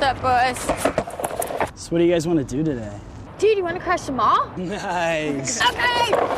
What's up, boys? So what do you guys want to do today? Dude, you want to crash the mall? Nice. okay.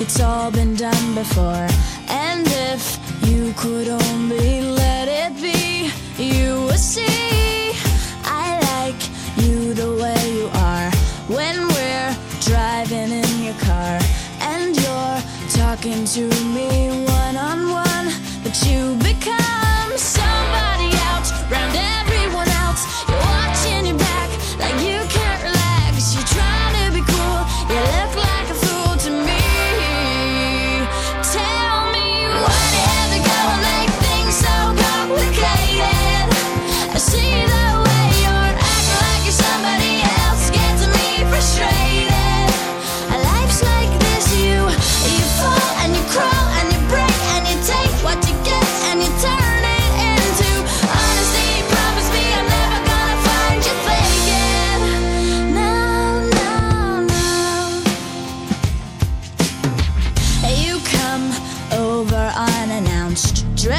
it's all been done before. And if you could only let it be, you would see. I like you the way you are when we're driving in your car and you're talking to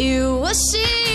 You will see.